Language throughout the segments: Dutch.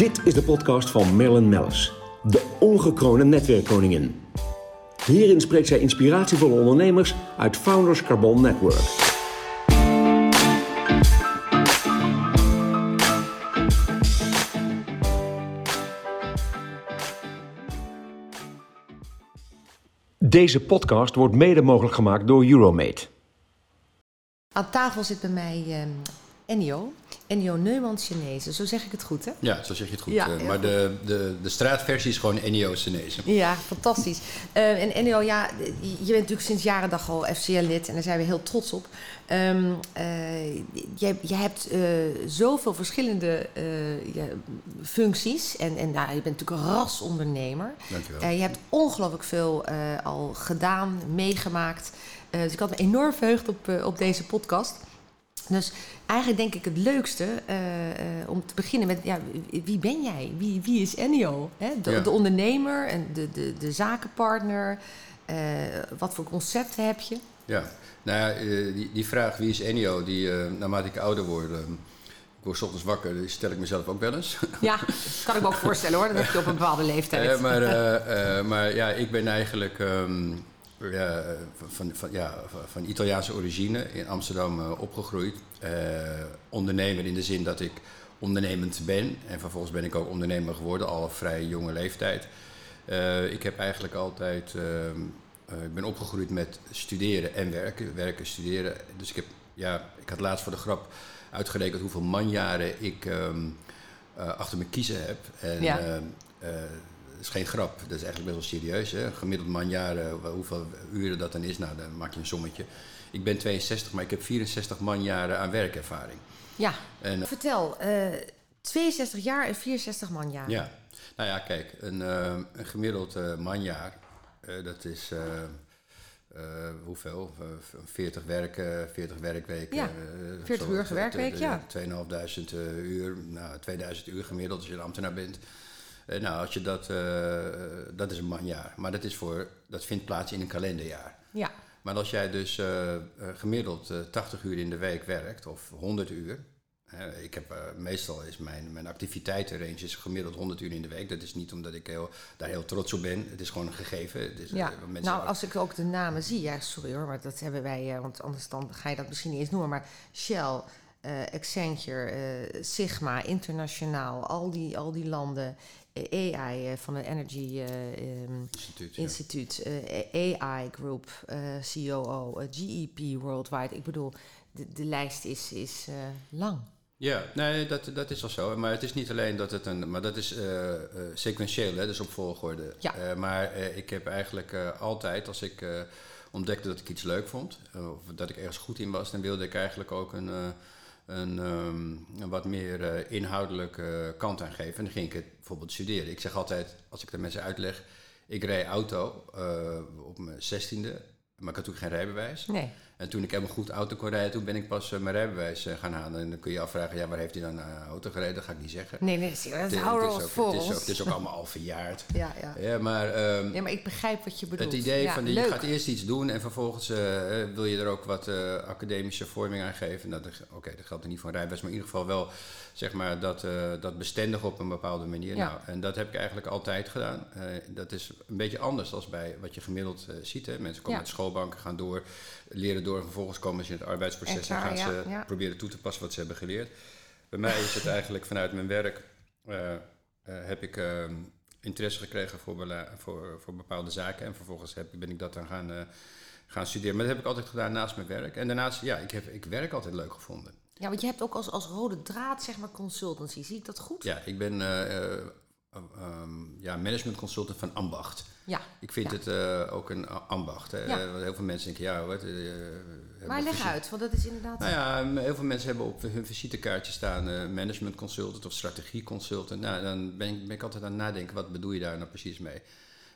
Dit is de podcast van Marilyn Mellis, de ongekroonde netwerkkoningin. Hierin spreekt zij inspiratievolle ondernemers uit Founders Carbon Network. Deze podcast wordt mede mogelijk gemaakt door Euromate. Aan tafel zit bij mij eh, Ennio. Ennio Neumann Chinese, zo zeg ik het goed, hè? Ja, zo zeg je het goed. Ja, eh, maar goed. de, de, de straatversie is gewoon Ennio Senese. Ja, fantastisch. Eh, en Ennio, ja, je bent natuurlijk sinds jaren dag al FCL-lid en daar zijn we heel trots op. Ehm eh, jij, jij hebt zoveel verschillende ja, functies en, en nou, je bent natuurlijk een rasondernemer. Dankjewel. Je hebt ongelooflijk veel al gedaan, meegemaakt. Dus ik had me enorm verheugd op, op deze podcast. Dus eigenlijk denk ik het leukste eh, eh, om te beginnen met, ja, wie- ben jij? Wie, wie is Ennio? Hè? De, Ja. de ondernemer en de, de, de zakenpartner. Eh, wat voor concepten heb je? Ja, nou ja, die, die vraag wie is Ennio, die naarmate ik ouder word, eh, ik word 's ochtends wakker, die stel ik mezelf ook wel eens. Ja, kan ik me ook voorstellen hoor. Dat heb je op een bepaalde leeftijd. Maar, maar ja, ik ben eigenlijk ehm, van, van, ja, van Italiaanse origine in Amsterdam eh, opgegroeid. Eh, ondernemer in de zin dat ik ondernemend ben. En vervolgens ben ik ook ondernemer geworden, al op vrij jonge leeftijd. Eh, ik heb eigenlijk altijd, ik ben opgegroeid met studeren en werken. Werken, studeren. Dus ik heb, ja, ik had laatst voor de grap uitgerekend hoeveel manjaren ik ehm, eh, achter mijn kiezen heb. En, Ja. ehm, eh, is geen grap, dat is eigenlijk best wel serieus. Hè? Gemiddeld manjaren, wa- hoeveel uren dat dan is, nou dan maak je een sommetje. Ik ben 62, maar ik heb 64 manjaren aan werkervaring. Ja, En, vertel. eh 62 jaar en 64 man jaar. ja, nou ja, kijk, een, eh, een gemiddeld eh, manjaar, eh, dat is eh, eh, hoeveel? Eh, 40, werken, 40 werkweken. Ja, eh, 40 zo- uurige zo- werkweek, eh, ja. 2500 eh, uur, nou 2000 uur gemiddeld als je een ambtenaar bent. Eh, nou, als je dat, eh, dat is een manjaar. Maar dat, is voor, dat vindt plaats in een kalenderjaar. Ja, Maar als jij dus eh, gemiddeld eh, 80 uur in de week werkt, of 100 uur. ik heb, meestal is mijn, mijn activiteitenrange is gemiddeld 100 uur in de week. Dat is niet omdat ik heel, daar heel trots op ben. Het is gewoon een gegeven. Het is, ja. nou als ik ook de namen zie, ja sorry hoor, maar dat hebben wij, want anders dan ga je dat misschien niet eens noemen, maar Shell, Accenture, Sigma, internationaal, al die, al die landen, AI eh, van het Energy eh, ehm, instituut. Instituut, eh, AI Group, COO, GEP Worldwide. Ik bedoel, de, de lijst is, is lang. Ja, nee, dat, dat is wel zo. Maar het is niet alleen dat het een. Maar dat is eh, sequentieel, hè, dus op volgorde. Ja. Maar ik heb eigenlijk altijd, als ik ontdekte dat ik iets leuk vond, of dat ik ergens goed in was, dan wilde ik eigenlijk ook een, een, ehm, een wat meer eh, inhoudelijke kant aan geven. En dan ging ik het bijvoorbeeld studeren. Ik zeg altijd, als ik de mensen uitleg, ik reed auto eh, op mijn zestiende, maar ik had toen geen rijbewijs. Nee. En toen ik helemaal goed auto kon rijden, toen ben ik pas eh, mijn rijbewijs eh, gaan halen. En dan kun je je afvragen, ja, waar heeft hij dan eh, auto gereden? Dat ga ik niet zeggen. Nee, nee, dat, houden we is voor het, is ons. ook, het is ook allemaal al verjaard. Ja, ja. Ja, maar ehm, Nee, maar ik begrijp wat je bedoelt. het idee Ja, van die, je gaat eerst iets doen en vervolgens wil je er ook wat academische vorming aan geven. Nou, dat- Oké, dat geldt er niet voor een rijbewijs, maar in ieder geval wel zeg maar, dat, dat bestendig op een bepaalde manier. Ja. Nou, en dat heb ik eigenlijk altijd gedaan. Dat is een beetje anders dan bij wat je gemiddeld ziet. Hè. Mensen komen uit schoolbanken, gaan door, leren door en vervolgens komen ze in het arbeidsproces en gaan ze ja, proberen toe te passen wat ze hebben geleerd. Bij mij is het eigenlijk vanuit mijn werk eh, eh, heb ik ehm, interesse gekregen voor, voor, voor bepaalde zaken. En vervolgens heb, ben ik dat dan gaan, eh, gaan studeren. Maar dat heb ik altijd gedaan naast mijn werk. En daarnaast, ja, ik heb ik werk altijd leuk gevonden. Ja, want je hebt ook als, als rode draad, zeg maar, consultancy. Zie ik dat goed? Ja, ik ben eh, eh, ehm, ja, management consultant van ambacht. Ja. Ik vind Ja. het eh, ook een a- ambacht. Hè. Ja. Want Heel veel mensen denken, ja, wat... eh, hebben Maar leg uit, want dat is inderdaad... Nou ja, heel veel mensen hebben op hun visitekaartje staan eh, management consultant of strategie consultant. Nou, dan ben ik, ben ik altijd aan het nadenken, wat bedoel je daar nou precies mee?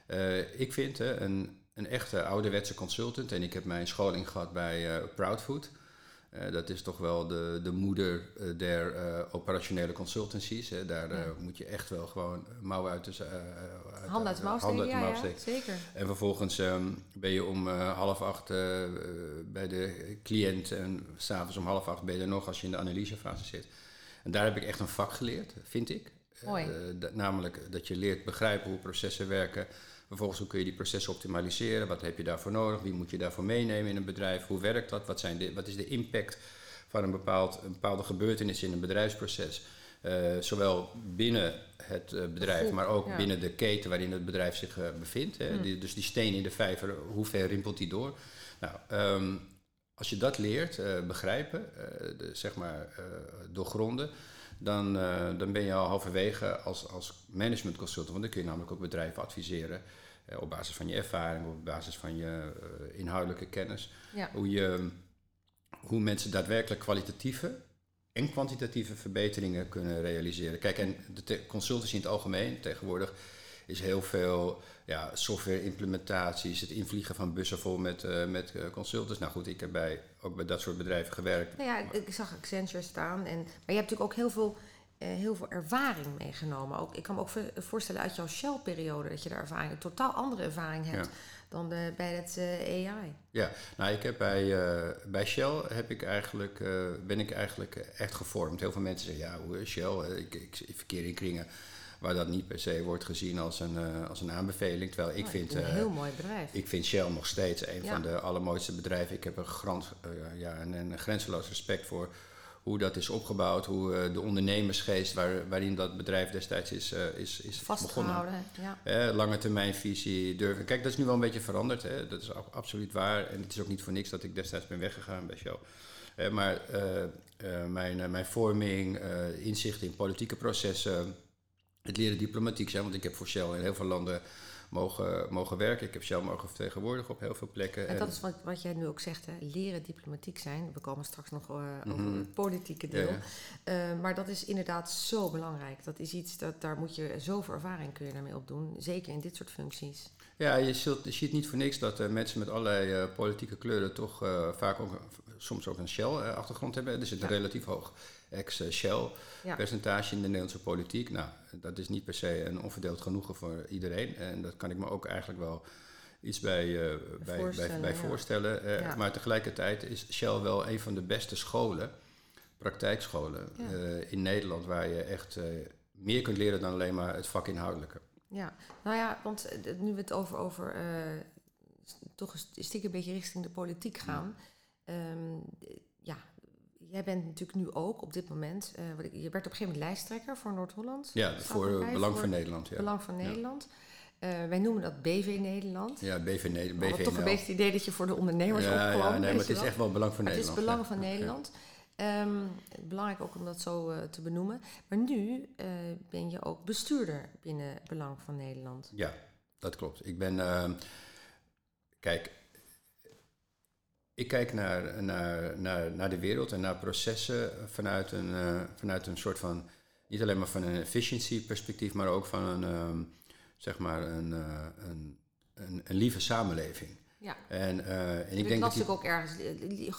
Eh, ik vind eh, een, een echte ouderwetse consultant, en ik heb mijn scholing gehad bij eh, Proudfood. Eh, dat is toch wel de, de moeder eh, der eh, operationele consultancies. Hè. Daar moet je echt wel gewoon mouwen uit de, uit, Hand uit de mouw steken, ja, zeker. En vervolgens ehm, ben je om half acht bij de cliënt en s'avonds om half acht ben je er nog als je in de analysefase zit. En daar heb ik echt een vak geleerd, vind ik. Mooi. Namelijk dat je leert begrijpen hoe processen werken. Vervolgens hoe kun je die processen optimaliseren? Wat heb je daarvoor nodig? Wie moet je daarvoor meenemen in een bedrijf? Hoe werkt dat? Wat, zijn de, wat is de impact van een, bepaald, een bepaalde gebeurtenis in een bedrijfsproces? Eh, zowel binnen het eh, bedrijf, maar ook ja. binnen de keten waarin het bedrijf zich eh, bevindt. Hè? Die- dus die steen in de vijver, hoe ver rimpelt die door? Nou, ehm, als je dat leert, begrijpen, de, zeg maar doorgronden, dan, dan ben je al halverwege als, als management consultant. Want dan kun je namelijk ook bedrijven adviseren op basis van je ervaring, op basis van je eh, inhoudelijke kennis. Ja. Hoe, je, hoe mensen daadwerkelijk kwalitatieve en kwantitatieve verbeteringen kunnen realiseren. Kijk, en de consultancy in het algemeen tegenwoordig is heel veel ja, software-implementaties, het invliegen van bussen vol met, eh, met eh, consultants. Nou goed, ik heb bij, ook bij dat soort bedrijven gewerkt. Nou ja, ik, zag Accenture staan. En, maar je hebt natuurlijk ook heel veel, eh, heel veel ervaring meegenomen. Ook, ik kan me ook vo- voorstellen uit jouw Shell-periode dat je daar ervaring, een totaal andere ervaring hebt Ja. dan de, bij het eh, AI. Ja, nou ik heb bij, eh, bij Shell heb ik eigenlijk, eh, ben ik eigenlijk echt gevormd. Heel veel mensen zeggen, ja, Shell? Eh, Ik, ik, ik verkeer in kringen waar dat niet per se wordt gezien als een, eh, als een aanbeveling. Terwijl ik Oh, vind... een eh, heel mooi bedrijf. Ik vind Shell nog steeds een Ja. van de allermooiste bedrijven. Ik heb een, grans, eh, ja, een, een grenzeloos respect voor hoe dat is opgebouwd. Hoe eh, de ondernemersgeest waar, waarin dat bedrijf destijds is, eh, is, is begonnen. Vastgehouden. Ja. Eh, lange termijn visie durven. Kijk, dat is nu wel een beetje veranderd. Hè. Dat is absoluut waar. En het is ook niet voor niks dat ik destijds ben weggegaan bij Shell. Eh, maar eh, mijn, mijn vorming, inzicht in politieke processen, het leren diplomatiek zijn. Want ik heb voor Shell in heel veel landen mogen, mogen werken. Ik heb Shell mogen vertegenwoordigen op heel veel plekken. En dat is wat, wat jij nu ook zegt, hè? leren diplomatiek zijn. We komen straks nog eh, over het politieke deel. Mhm. Ja, Eh, maar dat is inderdaad zo belangrijk. Dat is iets, dat, daar moet je zoveel ervaring kun je daarmee opdoen. Zeker in dit soort functies. Ja, je, zult, je ziet niet voor niks dat eh, mensen met allerlei politieke kleuren toch vaak ook soms ook een Shell-achtergrond hebben. Er zit een Ja. relatief hoog ex-Shell-percentage Ja. in de Nederlandse politiek. Nou, dat is niet per se een onverdeeld genoegen voor iedereen. En dat kan ik me ook eigenlijk wel iets bij, eh, bij, bij, Voorstellen, bij ja. voorstellen. Eh, Ja. Maar tegelijkertijd is Shell wel een van de beste scholen, praktijkscholen, eh, in Nederland, waar je echt meer kunt leren dan alleen maar het vak inhoudelijke. Ja, nou ja, want nu we het over, over toch een st- stiekem een beetje richting de politiek gaan. Ehm, ja, jij bent natuurlijk nu ook op dit moment, eh, je werd op een gegeven moment lijsttrekker voor Noord-Holland. Ja, voor erbij, Belang voor van Nederland. Ja. Belang van. Nederland. Eh, wij noemen dat BV Nederland. Ja, BV, Ne- Ik had BV toch een beetje het idee dat je voor de ondernemers ja, opkwam. ja, nee, maar het is wel. echt wel belang voor Maar het is Nederland. Belang van Ja. Nederland. Ehm, belangrijk ook om dat zo eh, te benoemen. Maar nu ben je ook bestuurder binnen Belang van Nederland. Ja, dat klopt. Ik ben. ehm, kijk, ik kijk naar, naar, naar, naar de wereld en naar processen vanuit een, eh, vanuit een soort van. Niet alleen maar van een efficiency perspectief, maar ook van een. ehm, zeg maar een, eh, een, een, een lieve samenleving. Ja. En, eh, en ik denk dat. Die, natuurlijk ook ergens,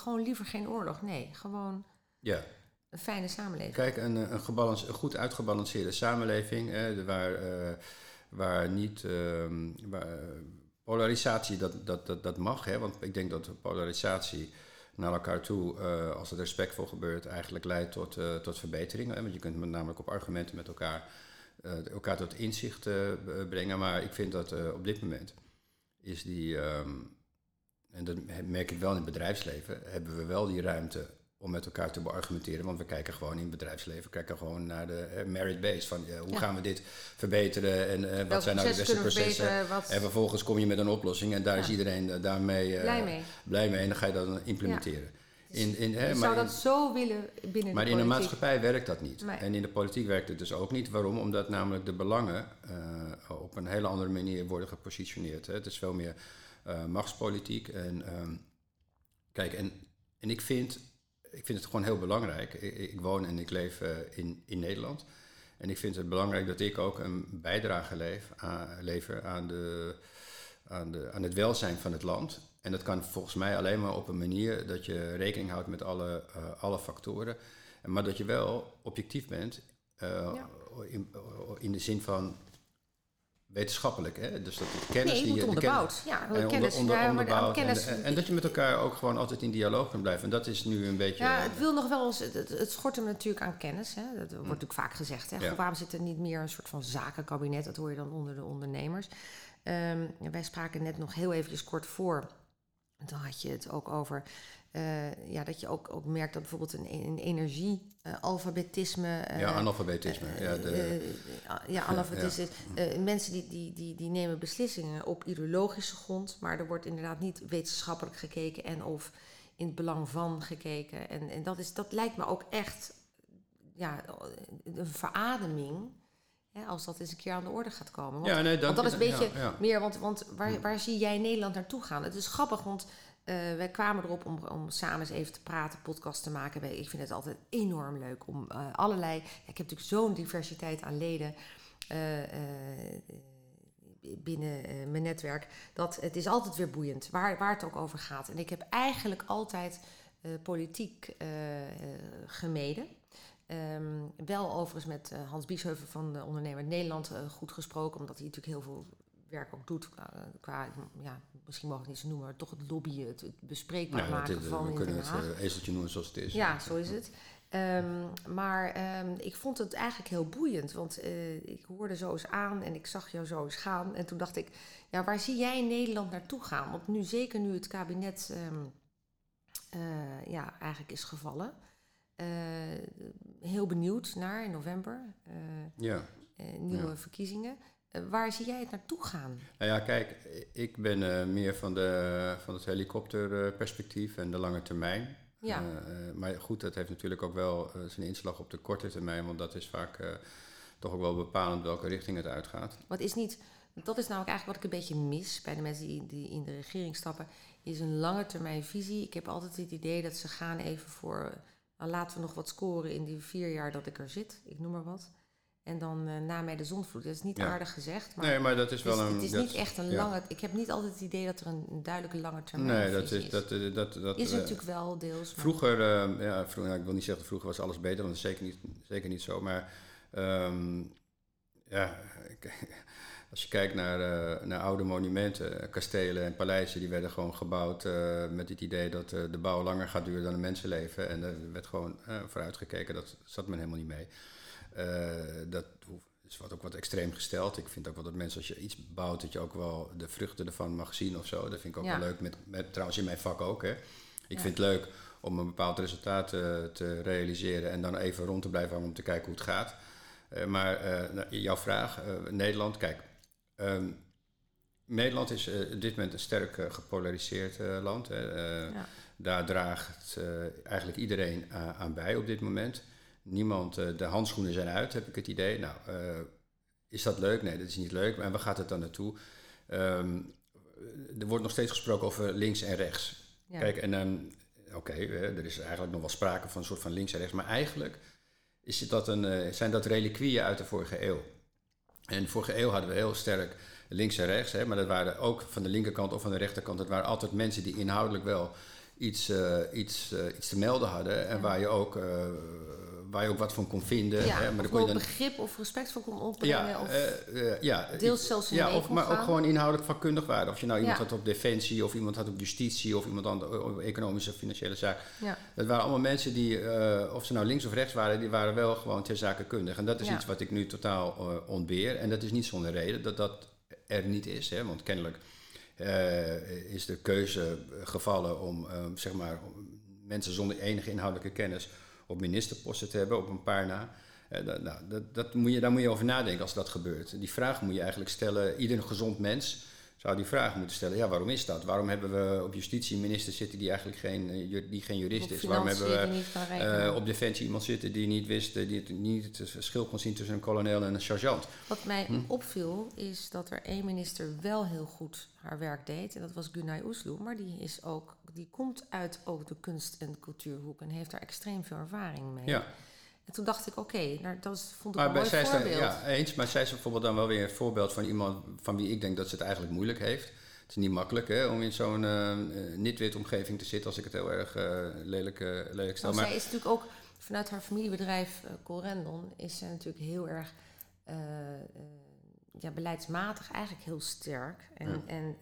gewoon liever geen oorlog. Nee, gewoon ja, een fijne samenleving. Kijk, een, een, een goed uitgebalanceerde samenleving, waar, waar niet ehm, waar, eh, polarisatie, dat, dat, dat, dat mag, hè, want ik denk dat polarisatie naar elkaar toe, eh, als het respectvol gebeurt, eigenlijk leidt tot, eh, tot verbeteringen. Hè, want je kunt met namelijk op argumenten met elkaar, eh, elkaar tot inzicht brengen. Maar ik vind dat op dit moment is die, ehm, en dat merk ik wel in het bedrijfsleven, hebben we wel die ruimte om met elkaar te beargumenteren. Want we kijken gewoon in het bedrijfsleven, kijken gewoon naar de eh, merit base. Van eh, hoe Ja. gaan we dit verbeteren en eh, wat zijn nou de beste processen. wat- En vervolgens kom je met een oplossing en daar Ja. is iedereen daarmee Blij mee. blij mee. En dan ga je dat dan implementeren. In, in, hè, Je zou in- dat zo willen binnen maar de in de maatschappij werkt dat niet. Nee. En in de politiek werkt het dus ook niet. Waarom? Omdat namelijk de belangen op een hele andere manier worden gepositioneerd. Hè. Het is veel meer machtspolitiek. En, ehm, kijk, en, en ik, vind, ik vind het gewoon heel belangrijk. Ik, ik woon en ik leef eh, in, in Nederland. En ik vind het belangrijk dat ik ook een bijdrage leef, aan- lever aan, de, aan, de, aan het welzijn van het land. En dat kan volgens mij alleen maar op een manier dat je rekening houdt met alle, eh, alle factoren. En Maar dat je wel objectief bent, eh, Ja. in, in de zin van wetenschappelijk. Hè? Dus dat de kennis Nee, die je onderbouwd. Ja, en kennis. onder, Ja, onderbouwd. kennis- en, en dat je met elkaar ook gewoon altijd in dialoog kunt blijven. En dat is nu een beetje. Ja, het wil nog wel eens. Het, het, schort hem natuurlijk aan kennis. Hè. Dat wordt natuurlijk vaak gezegd. Hè. Mm. Ja. Waarom zit er niet meer een soort van zakenkabinet? Dat hoor je dan onder de ondernemers. Ehm, wij spraken net nog heel eventjes kort voor. En Toen had je het ook over eh, ja, dat je ook, ook merkt dat bijvoorbeeld een, een energie, eh, alfabetisme. eh, ja, analfabetisme. ja, de, eh, ja, analfabetisme. Eh, mensen die, die, die, die nemen beslissingen op ideologische grond, maar er wordt inderdaad niet wetenschappelijk gekeken en of in het belang van gekeken. En, en dat, is, dat lijkt me ook echt ja, een verademing. Hè, als dat eens een keer aan de orde gaat komen. Want, Ja, nee, dank want dat is een je. beetje meer, want, want waar, waar zie jij Nederland naartoe gaan? Het is grappig, want eh, wij kwamen erop om, om samen eens even te praten, podcast te maken. Ik vind het altijd enorm leuk om eh, allerlei. Ik heb natuurlijk zo'n diversiteit aan leden. eh, binnen mijn netwerk. Dat het is altijd weer boeiend, waar, waar het ook over gaat. En ik heb eigenlijk altijd politiek gemeden. Ehm, wel overigens met Hans Biesheuvel van de Ondernemer Nederland goed gesproken, omdat hij natuurlijk heel veel werk ook doet qua ja, misschien mag ik het niet zo noemen, maar toch het lobbyen, het, het bespreekbaar nou, maken het is- van we kunnen het eh, ezeltje noemen zoals het is. Ja, zo is het. Ehm, maar ehm, ik vond het eigenlijk heel boeiend, want eh, ik hoorde zo eens aan en ik zag jou zo eens gaan. En toen dacht ik, ja, waar zie jij in Nederland naartoe gaan? Want nu, zeker nu het kabinet ehm, eh, ja, eigenlijk is gevallen. heel benieuwd naar in november, Ja. nieuwe Ja. verkiezingen. Eh, waar zie jij het naartoe gaan? Nou ja, kijk, ik ben eh, meer van, de, van het helikopterperspectief en de lange termijn. Ja. Eh, eh, maar goed, dat heeft natuurlijk ook wel eh, zijn inslag op de korte termijn, want dat is vaak eh, toch ook wel bepalend welke richting het uitgaat. Wat is niet, dat is namelijk eigenlijk wat ik een beetje mis bij de mensen die, die in de regering stappen, is een lange termijn visie. Ik heb altijd het idee dat ze gaan even voor, nou, laten we nog wat scoren in die vier jaar dat ik er zit, ik noem maar wat. En dan eh, na mij de zonvloed. Dat is niet Ja. aardig gezegd, maar, nee, maar dat is wel een. het is niet echt een ja. lange, ik heb niet altijd het idee dat er een, een duidelijke lange termijn Nee, dat is. Dat, eh, dat, dat, is eh, natuurlijk wel deels. Vroeger, eh, ja, vroeger, nou, ik wil niet zeggen vroeger was alles beter, want dat is zeker niet, zeker niet zo. Maar ehm, ja, als je kijkt naar, naar oude monumenten, kastelen en paleizen, die werden gewoon gebouwd met het idee dat de bouw langer gaat duren dan een mensenleven. En er werd gewoon vooruitgekeken, dat zat men helemaal niet mee. Eh, dat is wat ook wat extreem gesteld. Ik vind ook wel dat mensen, als je iets bouwt, dat je ook wel de vruchten ervan mag zien of zo. Dat vind ik ook Ja. wel leuk, met, met, trouwens in mijn vak ook. Hè. Ik Ja. vind het leuk om een bepaald resultaat eh, te realiseren en dan even rond te blijven hangen om te kijken hoe het gaat. Eh, maar nou, jouw vraag, Nederland, kijk. ehm, Nederland is op dit moment een sterk gepolariseerd land. Hè. Ja. Daar draagt eigenlijk iedereen aan bij op dit moment. Niemand, eh, de handschoenen zijn uit, heb ik het idee. Nou, eh, is dat leuk? Nee, dat is niet leuk. Maar waar gaat het dan naartoe? Ehm, er wordt nog steeds gesproken over links en rechts. Ja. Kijk, en dan, oké, er is eigenlijk nog wel sprake van een soort van links en rechts. Maar eigenlijk is dat een, eh, zijn dat reliquieën uit de vorige eeuw. En de vorige eeuw hadden we heel sterk links en rechts. Hè, maar dat waren ook van de linkerkant of van de rechterkant. Dat waren altijd mensen die inhoudelijk wel iets, iets, iets te melden hadden. En waar, je ook, waar je ook wat van kon vinden. ja, hè, maar of dan kon je dan, begrip of respect voor kon opbrengen. ja, of, eh, eh, ja, deels zelfs in ja, of, maar ook gewoon inhoudelijk vakkundig waren. Of je nou iemand had op defensie, of iemand had op justitie, of iemand had op economische financiële zaak. ja. Dat waren allemaal mensen die, eh, of ze nou links of rechts waren, die waren wel gewoon ter zake kundig. En dat is iets wat ik nu totaal eh, ontbeer. En dat is niet zonder reden dat dat er niet is. Hè? Want kennelijk eh, is de keuze gevallen om eh, zeg maar, om mensen zonder enige inhoudelijke kennis op ministerposten te hebben, op een paar na. Nou, dat, dat moet je, daar moet je over nadenken als dat gebeurt. Die vraag moet je eigenlijk stellen. Ieder gezond mens zou die vraag moeten stellen. Ja, waarom is dat? Waarom hebben we op justitie ministers zitten die eigenlijk geen, eh, die geen jurist is? Waarom hebben we eh, op defensie iemand zitten die niet wist, eh, die het, niet het verschil kon zien tussen een kolonel en een sergeant? Wat mij Hm. opviel is dat er één minister wel heel goed haar werk deed. En dat was Gunay Oesloe. Maar die, is ook, die komt uit ook de kunst- en cultuurhoek. En heeft daar extreem veel ervaring mee. Ja. En toen dacht ik, oké, nou, dat vond ik Maar een mooi zij voorbeeld. ja, eens, maar zij is bijvoorbeeld dan wel weer een voorbeeld van iemand van wie ik denk dat ze het eigenlijk moeilijk heeft. Het is niet makkelijk hè, om in zo'n eh, eh, nitwit omgeving te zitten, als ik het heel erg eh, lelijk, lelijk stel. Nou, Maar zij is natuurlijk ook vanuit haar familiebedrijf Colrendon is zij natuurlijk heel erg. ja, beleidsmatig eigenlijk heel sterk en, en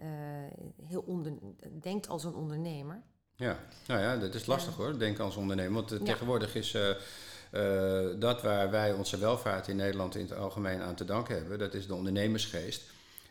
heel onder, denkt als een ondernemer. Ja, nou ja, dat is lastig hoor, denken als ondernemer. Want Ja. tegenwoordig is dat waar wij onze welvaart in Nederland in het algemeen aan te danken hebben, dat is de ondernemersgeest.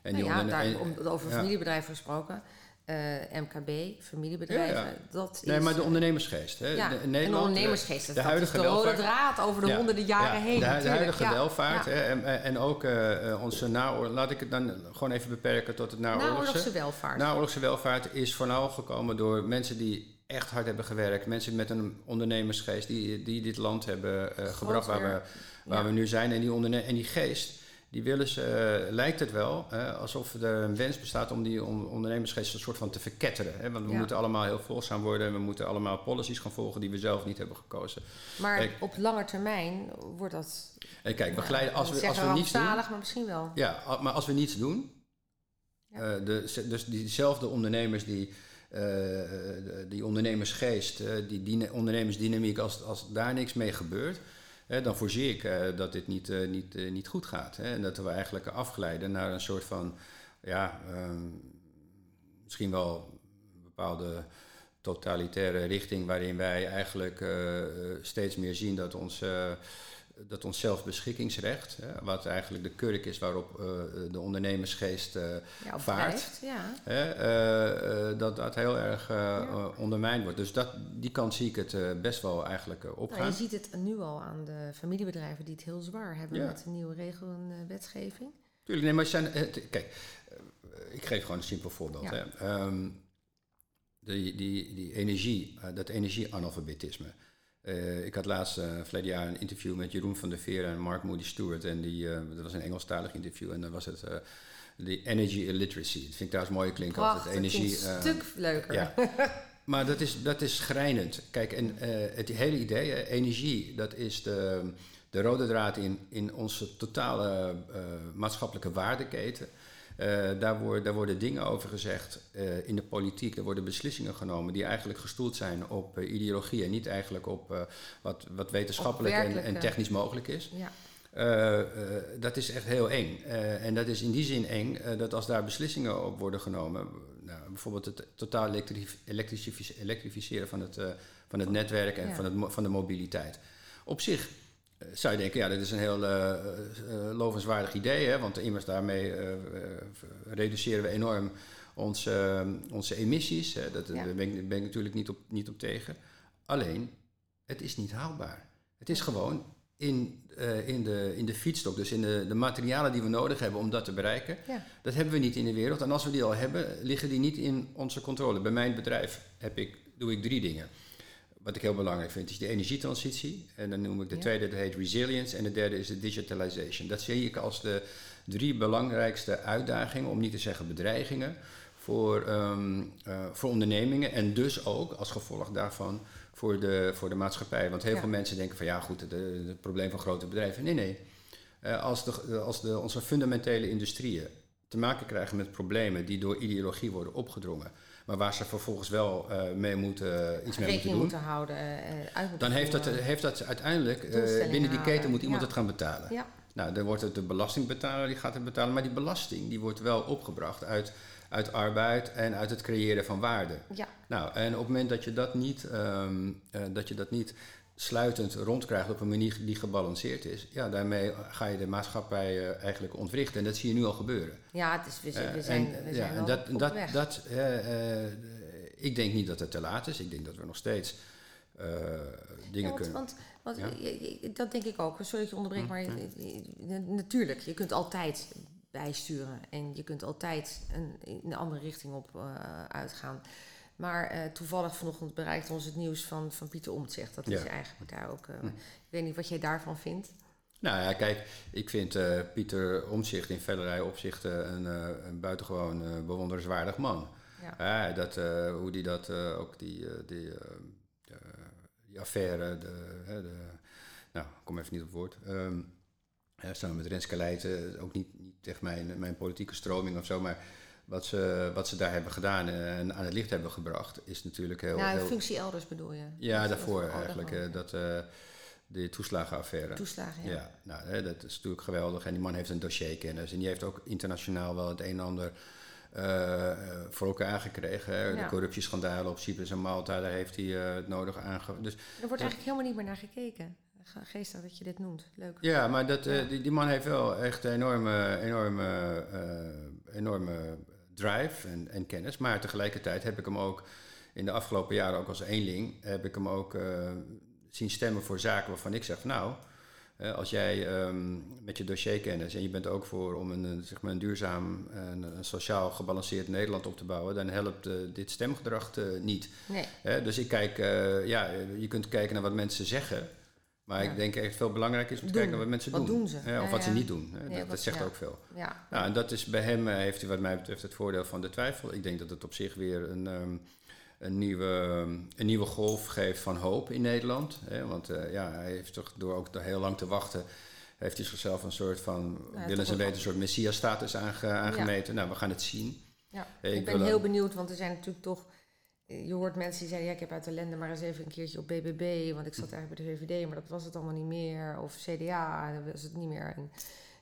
En nou ja, onderne- daar, om, over ja. familiebedrijven gesproken, eh, MKB, familiebedrijven, Ja, ja. dat is... Nee, maar de ondernemersgeest. Hè. ja, De- Nederland, de ondernemersgeest, de dat huidige is de rode draad over de honderden jaren ja, heen. De, hu- de huidige welvaart. Hè, en, en ook eh, eh, onze naoorlog... Laat ik het dan gewoon even beperken tot het naoorlogse. Naoorlogse welvaart. Naoorlogse welvaart is vooral gekomen door mensen die echt hard hebben gewerkt. Mensen met een ondernemersgeest die, die dit land hebben eh, gebracht waar, we, waar Ja. we nu zijn. En die, onderne en die geest, die willen ze, eh, lijkt het wel, hè, alsof er een wens bestaat om die on- ondernemersgeest een soort van te verketteren. Hè? Want we Ja. moeten allemaal heel volgzaam worden en we moeten allemaal policies gaan volgen die we zelf niet hebben gekozen. Maar Kijk. op lange termijn wordt dat... En kijk, we glijden, als we, als we niets doen, maar misschien wel. Ja, maar als we niets doen, Ja. eh, de, dus diezelfde ondernemers die, eh, die ondernemersgeest, eh, die, die ondernemersdynamiek, als, als daar niks mee gebeurt, dan voorzie ik eh, dat dit niet, eh, niet, eh, niet goed gaat. En dat we eigenlijk afglijden naar een soort van, ja, ehm, misschien wel een bepaalde totalitaire richting waarin wij eigenlijk eh, eh, steeds meer zien dat ons, eh, dat ons zelfbeschikkingsrecht, hè, wat eigenlijk de kurk is waarop eh, de ondernemersgeest Ja, op vaart, ja. hè, eh, dat dat heel erg Ja. ondermijnd wordt. Dus dat, die kant zie ik het best wel eigenlijk opgaan. Nou, je ziet het nu al aan de familiebedrijven die het heel zwaar hebben met de nieuwe regel en wetgeving. Tuurlijk, nee, maar zijn, het- kijk, ik geef gewoon een simpel voorbeeld. Hè. Ehm, die, die, die energie, dat energieanalfabetisme. Eh, ik had laatst, verleden jaar, een interview met Jeroen van der Veer en Mark Moody Stewart. En die, eh, dat was een Engelstalig interview. En dan was het de energy illiteracy. Dat vind ik trouwens mooi klinken. als het Prachtig, energie, een stuk leuker. ja. Maar dat is, dat is schrijnend. Kijk, en het hele idee, energie, dat is de, de rode draad in, in onze totale maatschappelijke waardeketen. Eh, daar, worden, daar worden dingen over gezegd eh, in de politiek. Er worden beslissingen genomen die eigenlijk gestoeld zijn op eh, ideologie en niet eigenlijk op wat, wat wetenschappelijk en, technisch mogelijk is. Ja. Dat is echt heel eng. En dat is in die zin eng dat als daar beslissingen op worden genomen, nou, bijvoorbeeld het totaal elektrif- elektrific- elektrificeren van het, van het netwerk en Ja. van, het, van de mobiliteit. Op zich zou je denken, ja, dit is een heel eh, eh, lovenswaardig idee, hè, want immers daarmee eh, eh, reduceren we enorm ons, eh, onze emissies. Hè, dat, Ja. Daar ben ik, ben ik natuurlijk niet op, niet op tegen. Alleen, het is niet haalbaar. Het is gewoon in, eh, in, de, in de feedstock, dus in de, de materialen die we nodig hebben om dat te bereiken. Ja. Dat hebben we niet in de wereld. En als we die al hebben, liggen die niet in onze controle. Bij mijn bedrijf heb ik, doe ik drie dingen. Wat ik heel belangrijk vind, is de energietransitie. En dan noem ik de Ja. tweede, dat heet resilience. En de derde is de digitalization. Dat zie ik als de drie belangrijkste uitdagingen, om niet te zeggen bedreigingen, voor, ehm, eh, voor ondernemingen. En dus ook als gevolg daarvan voor de, voor de maatschappij. Want heel Ja. veel mensen denken van ja goed, het, eh, het probleem van grote bedrijven. Nee, nee. Eh, als de, als de, onze fundamentele industrieën te maken krijgen met problemen die door ideologie worden opgedrongen, maar waar ze vervolgens wel eh, mee moeten, iets mee moeten doen, moeten houden, eh, moeten dan heeft dat, heeft dat uiteindelijk, eh, binnen die keten moet iemand ja. het gaan betalen. Ja. Nou, dan wordt het de belastingbetaler die gaat het betalen, maar die belasting die wordt wel opgebracht uit, uit arbeid en uit het creëren van waarde. Ja. Nou, en op het moment dat je dat niet, ehm, eh, dat je dat niet sluitend rondkrijgt op een manier die gebalanceerd is, ja, daarmee ga je de maatschappij eh, eigenlijk ontwrichten. En dat zie je nu al gebeuren. ja, het is, we, zijn- we Eh, zijn, en, we ja, zijn dat, op dat, weg. dat, eh, ik denk niet dat het te laat is. Ik denk dat we nog steeds dingen Ja, want, kunnen. want, want Ja? dat denk ik ook. Sorry dat je onderbreekt, maar je- je- je- natuurlijk, je kunt altijd bijsturen en je kunt altijd een, in andere richting op uitgaan. Maar eh, toevallig vanochtend bereikt ons het nieuws van, van Pieter Omtzigt. Dat is Ja. eigenlijk daar ook. eh, Ik weet niet wat jij daarvan vindt. Nou ja, kijk, ik vind eh, Pieter Omzicht in vellerlei opzichten een, een buitengewoon bewonderenswaardig man. Ja. Dat, hoe die dat, ook die, die, die affaire, de, de, nou, ik kom even niet op woord. Ja, samen met Renske Leijten, ook niet, niet echt mijn, mijn politieke stroming of zo, maar wat ze, wat ze daar hebben gedaan en aan het licht hebben gebracht, is natuurlijk heel... nou, heel functie elders bedoel je? ja, Dat- daarvoor eigenlijk. eh, dat, eh, De toeslagenaffaire. Toeslagen, ja. Ja, nou, hè, dat is natuurlijk geweldig. En die man heeft een dossierkennis. En die heeft ook internationaal wel het een en ander eh, voor elkaar gekregen. Hè. De Ja. corruptieschandalen op Cyprus en Malta, daar heeft hij het nodig aange... Dus Er wordt eigenlijk helemaal niet meer naar gekeken. Ge- Geestig dat je dit noemt. Leuk. ja, maar dat, die, die man heeft wel echt enorme, enorme, enorme drive en, en kennis. Maar tegelijkertijd heb ik hem ook in de afgelopen jaren, ook als eenling, heb ik hem ook eh, zien stemmen voor zaken waarvan ik zeg, van, nou, eh, als jij ehm, met je dossierkennis en je bent ook voor om een, zeg maar een duurzaam en een sociaal gebalanceerd Nederland op te bouwen, dan helpt eh, dit stemgedrag niet. Nee. Dus ik kijk, ja, je kunt kijken naar wat mensen zeggen. Maar Ja. ik denk echt veel belangrijker is om te Doen. kijken wat mensen Wat doen. ze? Of Ja, wat ze niet doen. Dat, wat- dat zegt ook veel. Ja. Nou, en dat is bij hem eh, heeft hij wat mij betreft het voordeel van de twijfel. Ik denk dat het op zich weer een, ehm, een, nieuwe, een nieuwe golf geeft van hoop in Nederland. Hè. Want eh, ja, hij heeft toch door ook heel lang te wachten... heeft hij zichzelf een soort van, Ja, willens toch en wel- weten, een soort messias-status aange- aangemeten. Nou, we gaan het zien. Ja, ik, ik ben heel benieuwd, want er zijn natuurlijk toch... Je hoort mensen die zeggen, ja, ik heb uit ellende maar eens even een keertje op BBB... want ik zat eigenlijk bij de VVD, maar dat was het allemaal niet meer. Of CDA, dat was het niet meer. En,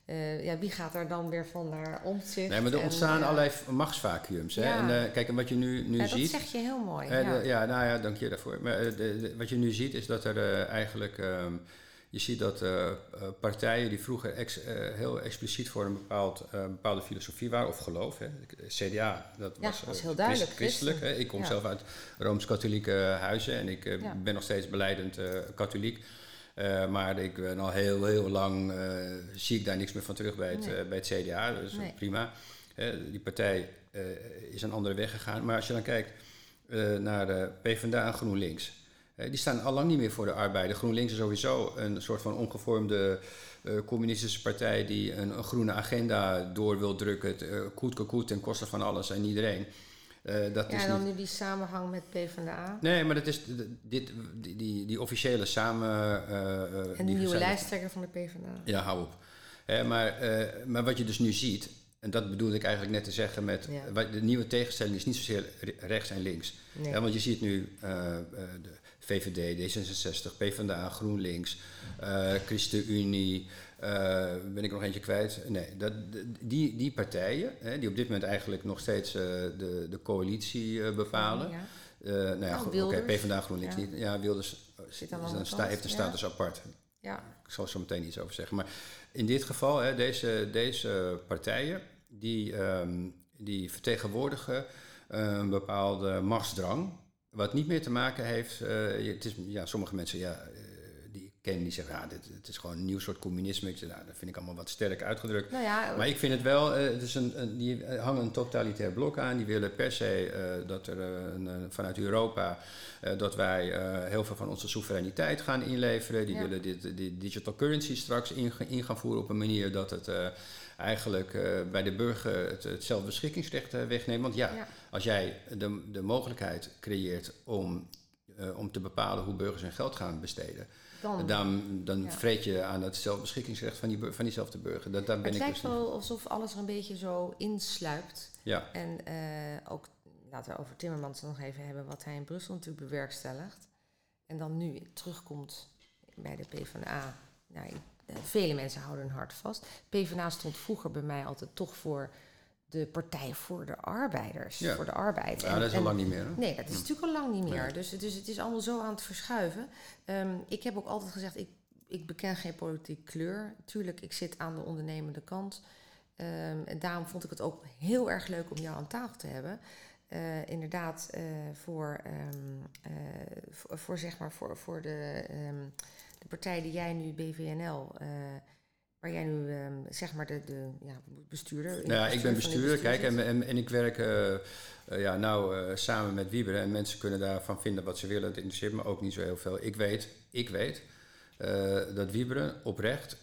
eh, ja, wie gaat daar dan weer van naar omzicht? Nee, maar er En, ontstaan eh, allerlei machtsvacuums. Hè? ja. En, eh, kijk, en wat je nu, nu ja, dat ziet... zeg je heel mooi. Ja. de- ja, nou ja, dank je daarvoor. Maar de- de- wat je nu ziet is dat er eigenlijk... ehm, je ziet dat eh, eh, partijen die vroeger ex- eh, heel expliciet voor een bepaald, bepaalde filosofie waren, of geloof, hè. CDA, dat Ja, was, was heel duidelijk, christ- christelijk. Hè. Ik kom Ja. zelf uit Rooms-Katholieke huizen en ik Ja. ben nog steeds beleidend katholiek. Maar ik ben al heel, heel lang, zie ik daar niks meer van terug bij het, Nee. bij het CDA. Dus Nee. prima. Die partij is een andere weg gegaan. Maar als je dan kijkt naar de PvdA en GroenLinks. Eh, die staan al lang niet meer voor de arbeider. GroenLinks is sowieso een soort van omgevormde eh, communistische partij die een, een groene agenda door wil drukken. Het, eh, koet koet ten koste van alles en iedereen. Dat Ja, is en dan niet... nu die samenhang met PvdA. Nee, maar dat is dit, die, die, die officiële samen. En de die nieuwe lijsttrekker van de PvdA. ja, hou op. Hè, maar, maar wat je dus nu ziet, en dat bedoelde ik eigenlijk net te zeggen met... Ja. de nieuwe tegenstelling is niet zozeer re- rechts en links. Nee. Want je ziet nu de VVD, D66, PvdA, GroenLinks, eh ChristenUnie... eh, ben ik nog eentje kwijt? Nee, dat, de- die, die partijen, hè, die op dit moment eigenlijk nog steeds eh, de, de coalitie bepalen... Ja. Nou ja, Oh, oké. PvdA, GroenLinks Ja. niet. Ja, Wilders Zit de sta, kant, heeft een ja. status apart. Ja. Ik zal er zo meteen iets over zeggen. Maar in dit geval, hè, deze, deze partijen, die, ehm, die vertegenwoordigen een bepaalde machtsdrang. Wat niet meer te maken heeft, eh, het is, ja, sommige mensen ja, eh, die ik ken, die zeggen, ja, dit, het is gewoon een nieuw soort communisme. Ik zeg, nou, dat vind ik allemaal wat sterk uitgedrukt. Nou ja, Maar ik vind het wel, eh, het is een, een- die hangen een totalitair blok aan. Die willen per se eh, dat er eh, een, eh, vanuit Europa, eh, dat wij eh, heel veel van onze soevereiniteit gaan inleveren. Die Ja. willen dit, die digital currency straks in, in gaan voeren op een manier dat het eh, eigenlijk eh, bij de burger het, het zelfbeschikkingsrecht eh, wegneemt. Want ja, Ja. als jij de, de mogelijkheid creëert om, eh, om te bepalen hoe burgers hun geld gaan besteden, dan... dan, dan Ja. vreet je aan het zelfbeschikkingsrecht van, die, van diezelfde burger. Dat, daar ben het ik lijkt dus wel alsof alles er een beetje zo insluipt. Ja. En ook, laten we over Timmermans nog even hebben, wat hij in Brussel natuurlijk bewerkstelligt. En dan nu terugkomt bij de PvdA. Nou, ik- vele mensen houden hun hart vast. PvdA stond vroeger bij mij altijd toch voor de Partij voor de Arbeiders. Ja. Voor de arbeid. Ja, En- dat is al lang niet meer. Hè? Nee, dat is natuurlijk al lang niet meer. Nee. Dus, dus het is allemaal zo aan het verschuiven. Ehm, ik heb ook altijd gezegd, ik, ik beken geen politieke kleur. Tuurlijk, ik zit aan de ondernemende kant. Ehm, en daarom vond ik het ook heel erg leuk om jou aan tafel te hebben. Eh, inderdaad, eh, voor, ehm, eh, voor, voor, zeg maar, voor, voor de, de partij die jij nu, BVNL, eh, waar jij nu ehm, zeg maar de, de ja, bestuurder. Nou, ja, ik ben bestuurder, kijk, en, en, en ik werk eh, ja, nou samen met Wieber. En mensen kunnen daarvan vinden wat ze willen. Het interesseert me ook niet zo heel veel. Ik weet, ik weet dat Wieberen oprecht,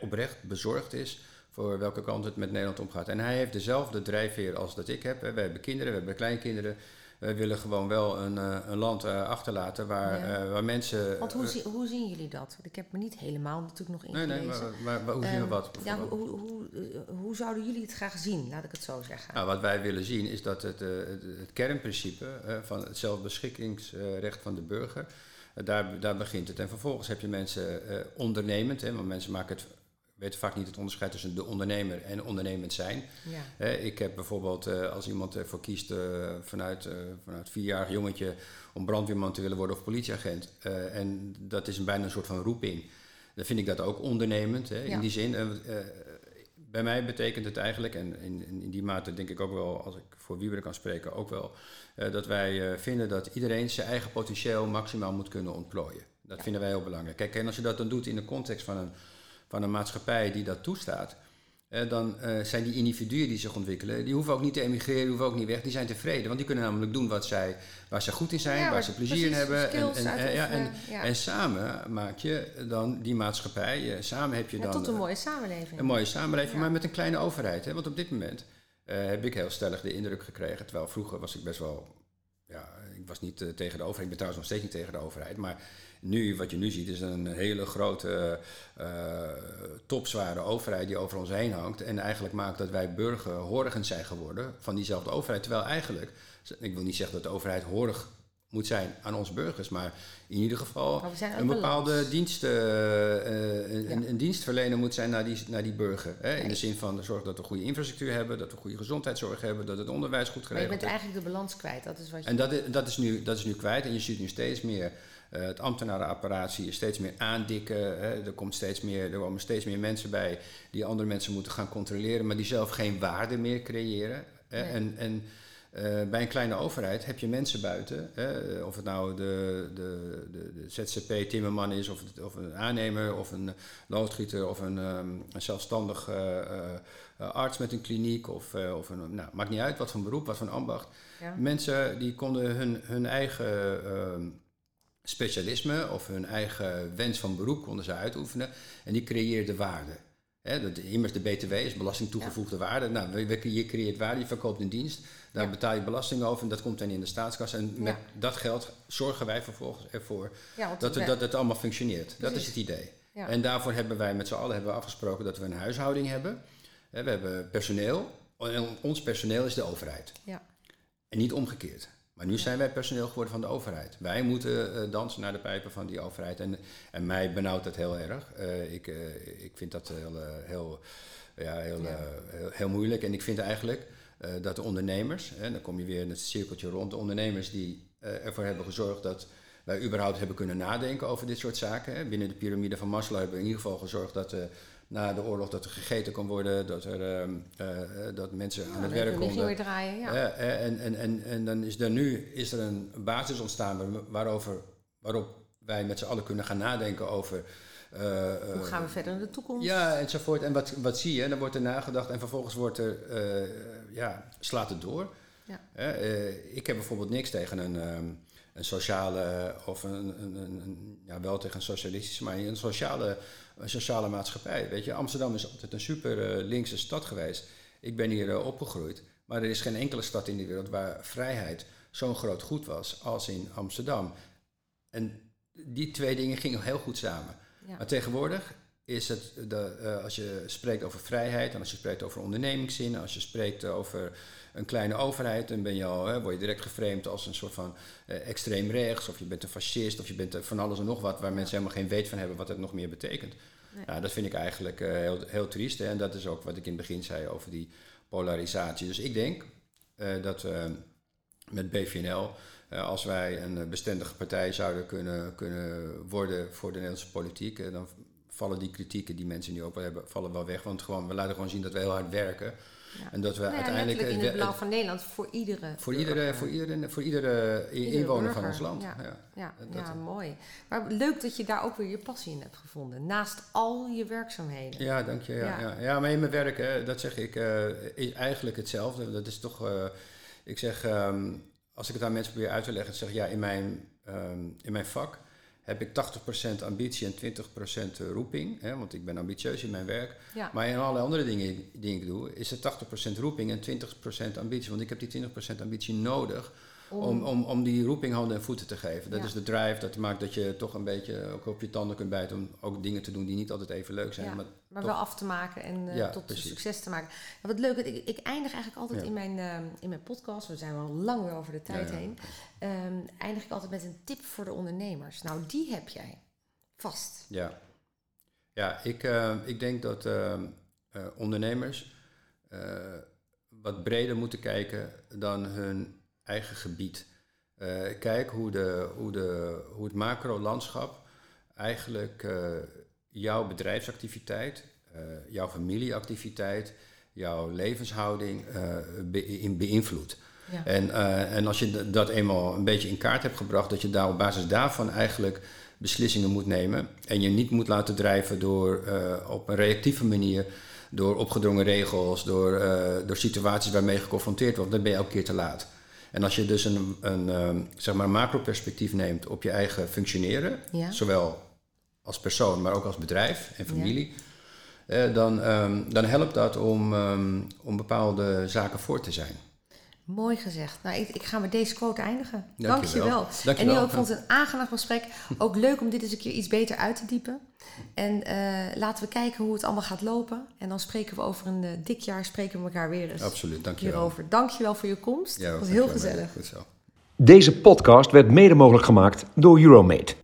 oprecht bezorgd is voor welke kant het met Nederland omgaat. En hij heeft dezelfde drijfveer als dat ik heb. hè. We hebben kinderen, we hebben kleinkinderen. We willen gewoon wel een, eh, een land eh, achterlaten waar, Ja. eh, waar mensen... Want hoe, eh, hoe zien jullie dat? Want ik heb me niet helemaal natuurlijk nog Nee, ingelezen. nee, maar, maar, maar hoe zien we Ehm, wat? Ja, hoe, hoe, hoe, zouden jullie het graag zien? Laat ik het zo zeggen. Nou, wat wij willen zien is dat het, eh, het, het kernprincipe eh, van het zelfbeschikkingsrecht van de burger, daar, daar begint het. En vervolgens heb je mensen ondernemend, hè, want mensen maken het weten vaak niet het onderscheid tussen de ondernemer en ondernemend zijn. Ja. ik heb bijvoorbeeld, als iemand ervoor kiest vanuit, vanuit vierjarig jongetje om brandweerman te willen worden of politieagent, en dat is een, bijna een soort van roeping, dan vind ik dat ook ondernemend. Hè, In die zin, bij mij betekent het eigenlijk, en in, in, die mate denk ik ook wel, als ik voor Wieber kan spreken, ook wel, dat wij vinden dat iedereen zijn eigen potentieel maximaal moet kunnen ontplooien. Dat vinden wij heel belangrijk. Kijk, en als je dat dan doet in de context van een, van een maatschappij die dat toestaat, dan uh, zijn die individuen die zich ontwikkelen, die hoeven ook niet te emigreren, die hoeven ook niet weg, die zijn tevreden. Want die kunnen namelijk doen wat zij, waar ze goed in zijn, waar ze plezier in hebben. En, en, ja, en, ja. en, samen maak je dan die maatschappij, samen heb je dan... tot een mooie samenleving. Een mooie samenleving, maar met een kleine overheid. Hè? Want op dit moment uh, heb ik heel stellig de indruk gekregen, terwijl vroeger was ik best wel ja, ik was niet uh, tegen de overheid, ik ben trouwens nog steeds niet tegen de overheid. Maar nu, wat je nu ziet, is een hele grote, uh, topzware overheid die over ons heen hangt. En eigenlijk maakt dat wij burger horigend zijn geworden van diezelfde overheid. Terwijl eigenlijk, ik wil niet zeggen dat de overheid horig moet zijn aan onze burgers, maar in ieder geval een bepaalde dienst, uh, een, een, dienstverlener moet zijn naar die, naar die burger. Hè? In de zin van zorgen dat we goede infrastructuur hebben, dat we goede gezondheidszorg hebben, dat het onderwijs goed geregeld is. je bent eigenlijk de balans kwijt, dat is wat je... En dat is, dat is, nu, dat is nu kwijt en je ziet nu steeds meer uh, het ambtenarenapparaat zie je steeds meer aandikken. Hè? Er, komt steeds meer, er komen steeds meer mensen bij die andere mensen moeten gaan controleren, maar die zelf geen waarde meer creëren. Nee. En, en uh, bij een kleine overheid heb je mensen buiten, hè, of het nou de, de, de, de ZZP-timmerman is, of, of een aannemer, of een loodgieter, of een, um, een zelfstandig uh, arts met een kliniek, of, of een, nou, maakt niet uit wat voor beroep, wat voor ambacht. Ja. Mensen die konden hun, hun eigen ehm, specialisme of hun eigen wens van beroep konden ze uitoefenen en die creëerden waarde. He, dat, immers de BTW is belasting toegevoegde waarde. Nou, je creëert waarde, je verkoopt een dienst, daar betaal je belasting over en dat komt dan in de staatskas. En met dat geld zorgen wij vervolgens ervoor dat, het, dat het allemaal functioneert. Dat is het idee. En daarvoor hebben wij met z'n allen hebben we afgesproken dat we een huishouding hebben. we hebben personeel. En ons personeel is de overheid. En niet omgekeerd. Maar nu zijn wij personeel geworden van de overheid. Wij moeten uh, dansen naar de pijpen van die overheid. En, en mij benauwt dat heel erg. Uh, ik, uh, ik vind dat heel, heel, ja, heel, ja. heel, heel, moeilijk. En ik vind eigenlijk dat de ondernemers, en dan kom je weer in het cirkeltje rond, de ondernemers die ervoor hebben gezorgd dat wij überhaupt hebben kunnen nadenken over dit soort zaken. Hè. Binnen de piramide van Maslow hebben we in ieder geval gezorgd dat na de oorlog dat er gegeten kon worden, dat, er, uh, uh, dat mensen ja, aan het werk konden. weer draaien, ja. Uh, en, en, en, en dan is er nu is er een basis ontstaan waarover, waarop wij met z'n allen kunnen gaan nadenken over. Hoe gaan we verder in de toekomst? Ja, enzovoort. En wat, wat zie je? Dan wordt er nagedacht en vervolgens wordt er, ja, slaat het door. Ja. ik heb bijvoorbeeld niks tegen een. Een sociale, of een, een, een, ja, wel tegen een socialistische, maar een sociale, een sociale maatschappij. Weet je, Amsterdam is altijd een super uh, linkse stad geweest. Ik ben hier uh, opgegroeid, maar er is geen enkele stad in de wereld waar vrijheid zo'n groot goed was als in Amsterdam. En die twee dingen gingen heel goed samen. Ja. Maar tegenwoordig is het, de, uh, als je spreekt over vrijheid en als je spreekt over ondernemingszin, als je spreekt over een kleine overheid, dan ben je al, hè, word je direct geframed als een soort van uh, extreem rechts, of je bent een fascist, of je bent van alles en nog wat, waar mensen helemaal geen weet van hebben wat het nog meer betekent. Nee. Nou, dat vind ik eigenlijk uh, heel, heel triest. Hè, en dat is ook wat ik in het begin zei over die polarisatie. Dus ik denk dat met BVNL, als wij een bestendige partij zouden kunnen, kunnen worden voor de Nederlandse politiek, dan vallen die kritieken die mensen nu ook wel hebben, vallen wel weg. Want gewoon, we laten gewoon zien dat we heel hard werken. Ja. En dat we nou uiteindelijk. in het belang van Nederland voor iedere. Voor iedere, voor iedere, voor iedere, iedere inwoner burger. van ons land. Ja, ja. ja, dat, mooi. Maar leuk dat je daar ook weer je passie in hebt gevonden. Naast al je werkzaamheden. Ja, dank je. Ja, ja. ja. maar in mijn werk, hè, dat zeg ik, uh, is eigenlijk hetzelfde. Dat is toch. Uh, ik zeg, um, als ik het aan mensen probeer uit te leggen, zeg ik ja, in mijn, um, in mijn vak heb ik 80% ambitie en 20% roeping. Hè, want ik ben ambitieus in mijn werk. Ja. Maar in alle andere dingen die ik doe, is het 80% roeping en 20% ambitie. Want ik heb die 20% ambitie nodig om, om, om die roeping handen en voeten te geven. Dat Ja. is de drive, dat maakt dat je toch een beetje ook op je tanden kunt bijten om ook dingen te doen die niet altijd even leuk zijn. Ja, Maar maar toch- wel af te maken en eh, Ja, tot precies. succes te maken. Wat leuk, ik, ik eindig eigenlijk altijd in, mijn, ehm, in mijn podcast, we zijn wel lang weer over de tijd heen, ehm, eindig ik altijd met een tip voor de ondernemers. Nou, die heb jij vast. Ja, ja ik, eh, ik denk dat eh, eh, ondernemers eh, wat breder moeten kijken dan hun eigen gebied. Eh, kijk hoe, de, hoe, de, hoe het macro-landschap eigenlijk eh, jouw bedrijfsactiviteit, eh, jouw familieactiviteit, jouw levenshouding be- in beïnvloedt. Ja. En, en als je dat eenmaal een beetje in kaart hebt gebracht, dat je daar op basis daarvan eigenlijk beslissingen moet nemen. En je niet moet laten drijven door op een reactieve manier, door opgedrongen regels, door, door situaties waarmee je geconfronteerd wordt, dan ben je elke keer te laat. En als je dus een, een ehm, zeg maar macro-perspectief neemt op je eigen functioneren, Ja. zowel als persoon, maar ook als bedrijf en familie, eh, dan, ehm, dan helpt dat om, ehm, om bepaalde zaken voor te zijn. Mooi gezegd. Nou, ik, ik ga met deze quote eindigen. Dankjewel. Dankjewel. Dankjewel. En Neil, ik vond het een aangenaam gesprek. Ook leuk om dit eens een keer iets beter uit te diepen. En eh, laten we kijken hoe het allemaal gaat lopen. En dan spreken we over een eh, dik jaar, spreken we elkaar weer eens Absoluut, dankjewel. hierover. Dankjewel voor je komst. Ja, het was heel gezellig. Goed zo. Deze podcast werd mede mogelijk gemaakt door Euromate.